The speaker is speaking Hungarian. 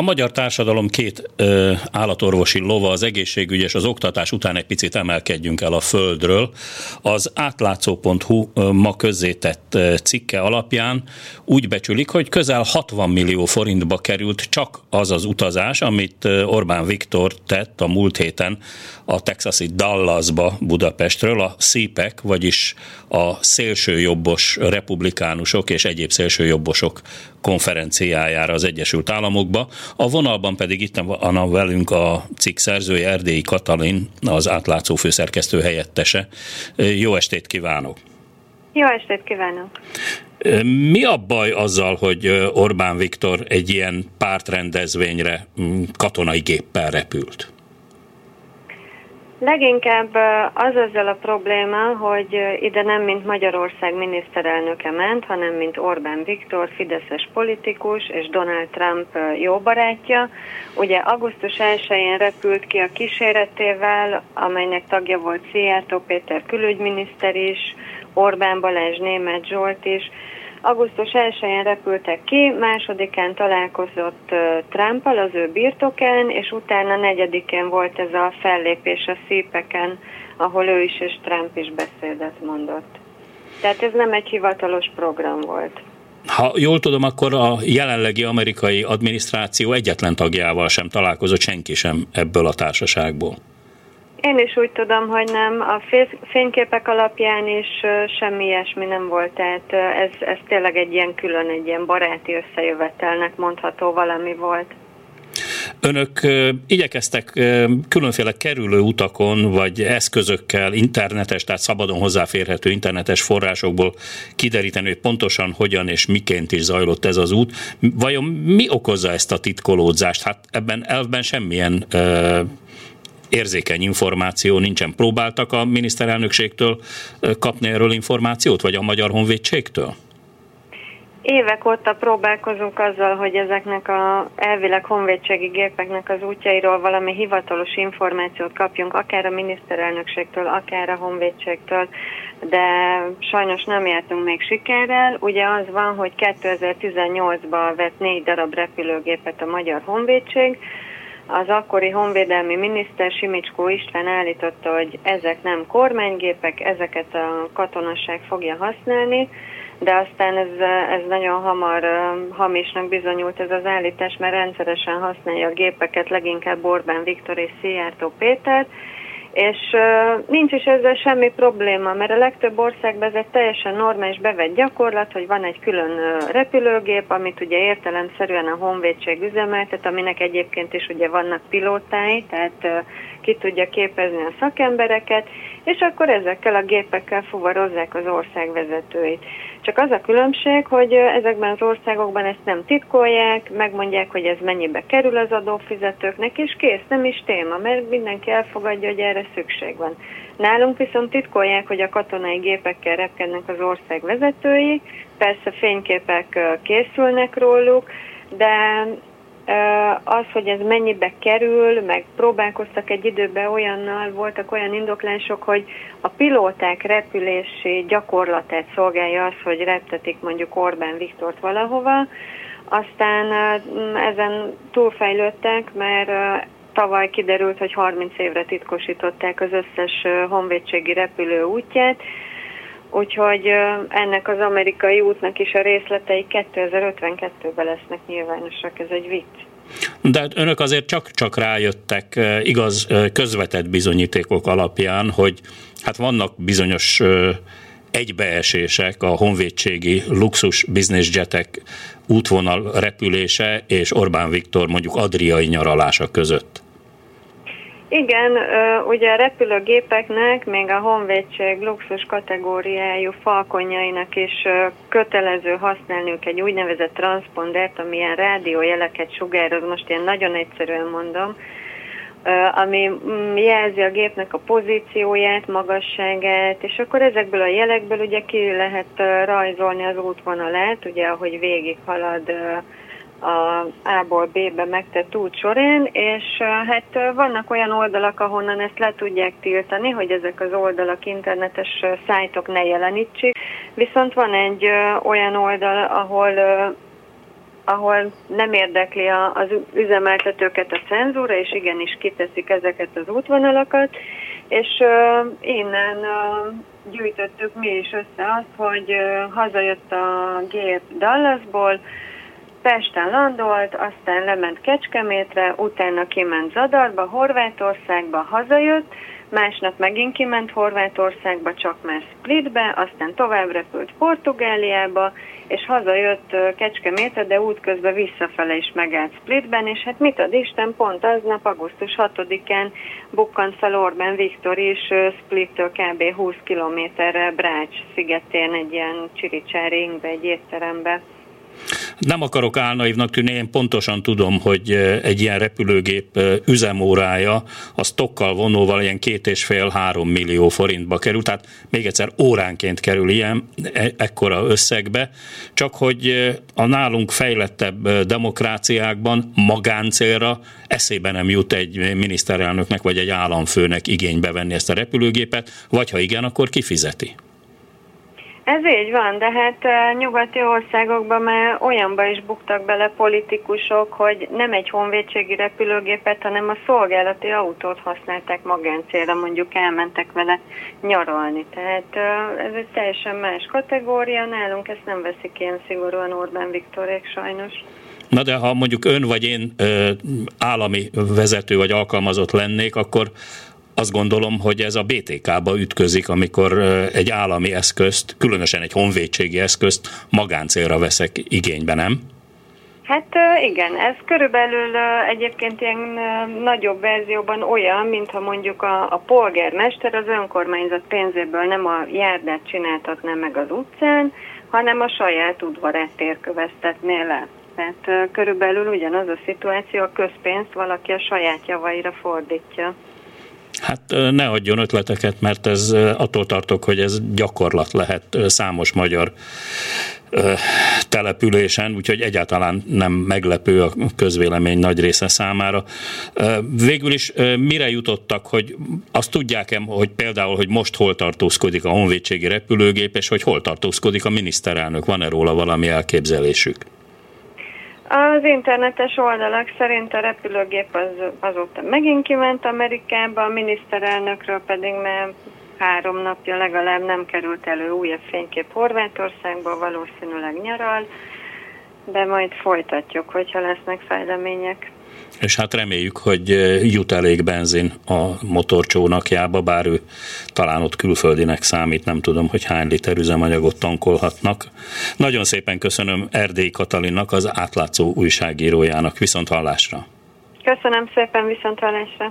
A magyar társadalom két ö, állatorvosi lova, az egészségügy és az oktatás után egy picit emelkedjünk el a földről. Az átlátszó.hu ma közzétett cikke alapján úgy becsülik, hogy közel 60 millió forintba került csak az az utazás, amit Orbán Viktor tett a múlt héten a texasi Dallasba Budapestről, a CPEC, vagyis a szélsőjobbos republikánusok és egyéb szélsőjobbosok konferenciájára az Egyesült Államokba. A vonalban pedig itt van velünk a cikk szerzője, Erdélyi Katalin, az átlátszó főszerkesztő helyettese. Jó estét kívánok! Jó estét kívánok! Mi a baj azzal, hogy Orbán Viktor egy ilyen pártrendezvényre katonai géppel repült? Leginkább az ezzel a probléma, hogy ide nem mint Magyarország miniszterelnöke ment, hanem mint Orbán Viktor, fideszes politikus és Donald Trump jó barátja. Ugye augusztus 1-én repült ki a kíséretével, amelynek tagja volt Szijjártó Péter külügyminiszter is, Orbán Balázs, Német Zsolt is, Augusztus 1-én repültek ki, másodikán találkozott trump az ő birtokán, és utána negyedikén volt ez a fellépés a szépeken, ahol ő is és Trump is beszédet mondott. Tehát ez nem egy hivatalos program volt. Ha jól tudom, akkor a jelenlegi amerikai adminisztráció egyetlen tagjával sem találkozott senki sem ebből a társaságból. Én is úgy tudom, hogy nem. A fényképek alapján is semmi ilyesmi nem volt, tehát ez, ez tényleg egy ilyen külön, egy ilyen baráti összejövetelnek mondható valami volt. Önök igyekeztek különféle kerülő utakon, vagy eszközökkel, internetes, tehát szabadon hozzáférhető internetes forrásokból kideríteni, hogy pontosan hogyan és miként is zajlott ez az út. Vajon mi okozza ezt a titkolódzást? Hát ebben elvben semmilyen érzékeny információ nincsen. Próbáltak a miniszterelnökségtől kapni erről információt, vagy a Magyar Honvédségtől? Évek óta próbálkozunk azzal, hogy ezeknek a elvileg honvédségi gépeknek az útjairól valami hivatalos információt kapjunk, akár a miniszterelnökségtől, akár a honvédségtől, de sajnos nem jártunk még sikerrel. Ugye az van, hogy 2018-ban vett négy darab repülőgépet a Magyar Honvédség, az akkori honvédelmi miniszter Simicskó István állította, hogy ezek nem kormánygépek, ezeket a katonasság fogja használni, de aztán ez, ez nagyon hamar hamisnak bizonyult ez az állítás, mert rendszeresen használja a gépeket, leginkább Orbán Viktor és Szijjártó Péter, és nincs is ezzel semmi probléma, mert a legtöbb országban ez egy teljesen normális bevett gyakorlat, hogy van egy külön uh, repülőgép, amit ugye értelemszerűen a honvédség üzemeltet, aminek egyébként is ugye vannak pilótái, tehát uh, ki tudja képezni a szakembereket, és akkor ezekkel a gépekkel fuvarozzák az ország vezetőit. Csak az a különbség, hogy ezekben az országokban ezt nem titkolják, megmondják, hogy ez mennyibe kerül az adófizetőknek, és kész, nem is téma, mert mindenki elfogadja, hogy erre szükség van. Nálunk viszont titkolják, hogy a katonai gépekkel repkednek az ország vezetői, persze fényképek készülnek róluk, de az, hogy ez mennyibe kerül, meg próbálkoztak egy időben olyannal, voltak olyan indoklások, hogy a pilóták repülési gyakorlatát szolgálja az, hogy reptetik mondjuk Orbán Viktort valahova, aztán ezen túlfejlődtek, mert tavaly kiderült, hogy 30 évre titkosították az összes honvédségi repülő útját, Úgyhogy ennek az amerikai útnak is a részletei 2052-ben lesznek nyilvánosak, ez egy vicc. De hát önök azért csak-csak rájöttek igaz közvetett bizonyítékok alapján, hogy hát vannak bizonyos egybeesések a honvédségi luxus bizniszjetek útvonal repülése és Orbán Viktor mondjuk adriai nyaralása között. Igen, ugye a repülőgépeknek, még a honvédség luxus kategóriájú falkonjainak is kötelező használniuk egy úgynevezett transpondert, ami ilyen rádiójeleket sugároz, most ilyen nagyon egyszerűen mondom, ami mm, jelzi a gépnek a pozícióját, magasságát, és akkor ezekből a jelekből ugye ki lehet rajzolni az útvonalát, ugye ahogy végig halad a A-ból B-be megtett út során, és hát vannak olyan oldalak, ahonnan ezt le tudják tiltani, hogy ezek az oldalak internetes szájtok ne jelenítsék, viszont van egy olyan oldal, ahol ahol nem érdekli az üzemeltetőket a cenzúra, és igenis kiteszik ezeket az útvonalakat, és uh, innen uh, gyűjtöttük mi is össze azt, hogy hazajött a gép Dallasból, Pesten landolt, aztán lement Kecskemétre, utána kiment Zadarba, Horvátországba, hazajött, másnap megint kiment Horvátországba, csak már Splitbe, aztán tovább repült Portugáliába, és hazajött Kecskemétre, de útközben visszafele is megállt Splitben, és hát mit ad Isten, pont aznap, augusztus 6-án bukkant fel Orbán Viktor is Splittől kb. 20 kilométerre Brács szigetén egy ilyen csiricsári egy étterembe. Nem akarok álnaivnak tűnni, én pontosan tudom, hogy egy ilyen repülőgép üzemórája az tokkal vonóval ilyen két és fél három millió forintba kerül, tehát még egyszer óránként kerül ilyen e, ekkora összegbe, csak hogy a nálunk fejlettebb demokráciákban magáncélra eszébe nem jut egy miniszterelnöknek vagy egy államfőnek igénybe venni ezt a repülőgépet, vagy ha igen, akkor kifizeti. Ez így van, de hát nyugati országokban már olyanba is buktak bele politikusok, hogy nem egy honvédségi repülőgépet, hanem a szolgálati autót használták magáncélra, mondjuk elmentek vele nyaralni. Tehát ez egy teljesen más kategória, nálunk ezt nem veszik ilyen szigorúan Orbán Viktorék sajnos. Na de ha mondjuk ön vagy én állami vezető vagy alkalmazott lennék, akkor azt gondolom, hogy ez a BTK-ba ütközik, amikor egy állami eszközt, különösen egy honvédségi eszközt magáncélra veszek igénybe, nem? Hát igen, ez körülbelül egyébként ilyen nagyobb verzióban olyan, mintha mondjuk a, a polgármester az önkormányzat pénzéből nem a járdát csináltatná meg az utcán, hanem a saját udvarát térköveztetné le. Tehát körülbelül ugyanaz a szituáció, a közpénzt valaki a saját javaira fordítja. Hát ne adjon ötleteket, mert ez attól tartok, hogy ez gyakorlat lehet számos magyar településen, úgyhogy egyáltalán nem meglepő a közvélemény nagy része számára. Végül is mire jutottak, hogy azt tudják-e, hogy például, hogy most hol tartózkodik a honvédségi repülőgép, és hogy hol tartózkodik a miniszterelnök? Van-e róla valami elképzelésük? Az internetes oldalak szerint a repülőgép az, azóta megint kiment Amerikába, a miniszterelnökről pedig már három napja legalább nem került elő újabb fénykép Horvátországból, valószínűleg nyaral, de majd folytatjuk, hogyha lesznek fejlemények és hát reméljük, hogy jut elég benzin a motorcsónakjába, bár ő talán ott külföldinek számít, nem tudom, hogy hány liter üzemanyagot tankolhatnak. Nagyon szépen köszönöm Erdély Katalinnak, az átlátszó újságírójának. Viszont hallásra! Köszönöm szépen, viszont hallásra!